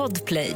Podplay.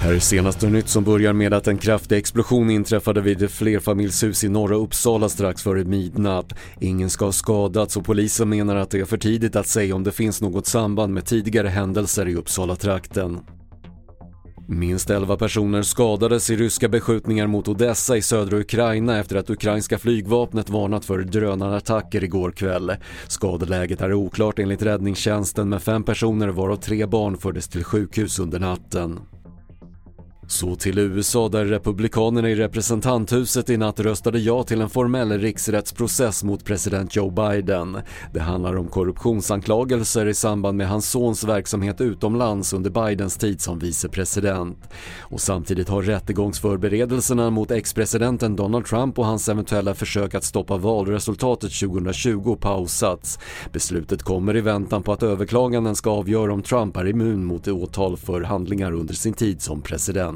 Här är senaste nytt som börjar med att en kraftig explosion inträffade vid ett flerfamiljshus i norra Uppsala strax före midnatt. Ingen ska ha skadats och polisen menar att det är för tidigt att säga om det finns något samband med tidigare händelser i Uppsala-trakten. Minst 11 personer skadades i ryska beskjutningar mot Odessa i södra Ukraina efter att ukrainska flygvapnet varnat för drönarattacker igår kväll. Skadeläget är oklart enligt räddningstjänsten men fem personer varav tre barn fördes till sjukhus under natten. Så till USA där republikanerna i representanthuset i natt röstade ja till en formell riksrättsprocess mot president Joe Biden. Det handlar om korruptionsanklagelser i samband med hans sons verksamhet utomlands under Bidens tid som vicepresident. Och samtidigt har rättegångsförberedelserna mot ex-presidenten Donald Trump och hans eventuella försök att stoppa valresultatet 2020 pausats. Beslutet kommer i väntan på att överklaganden ska avgöra om Trump är immun mot åtal för handlingar under sin tid som president.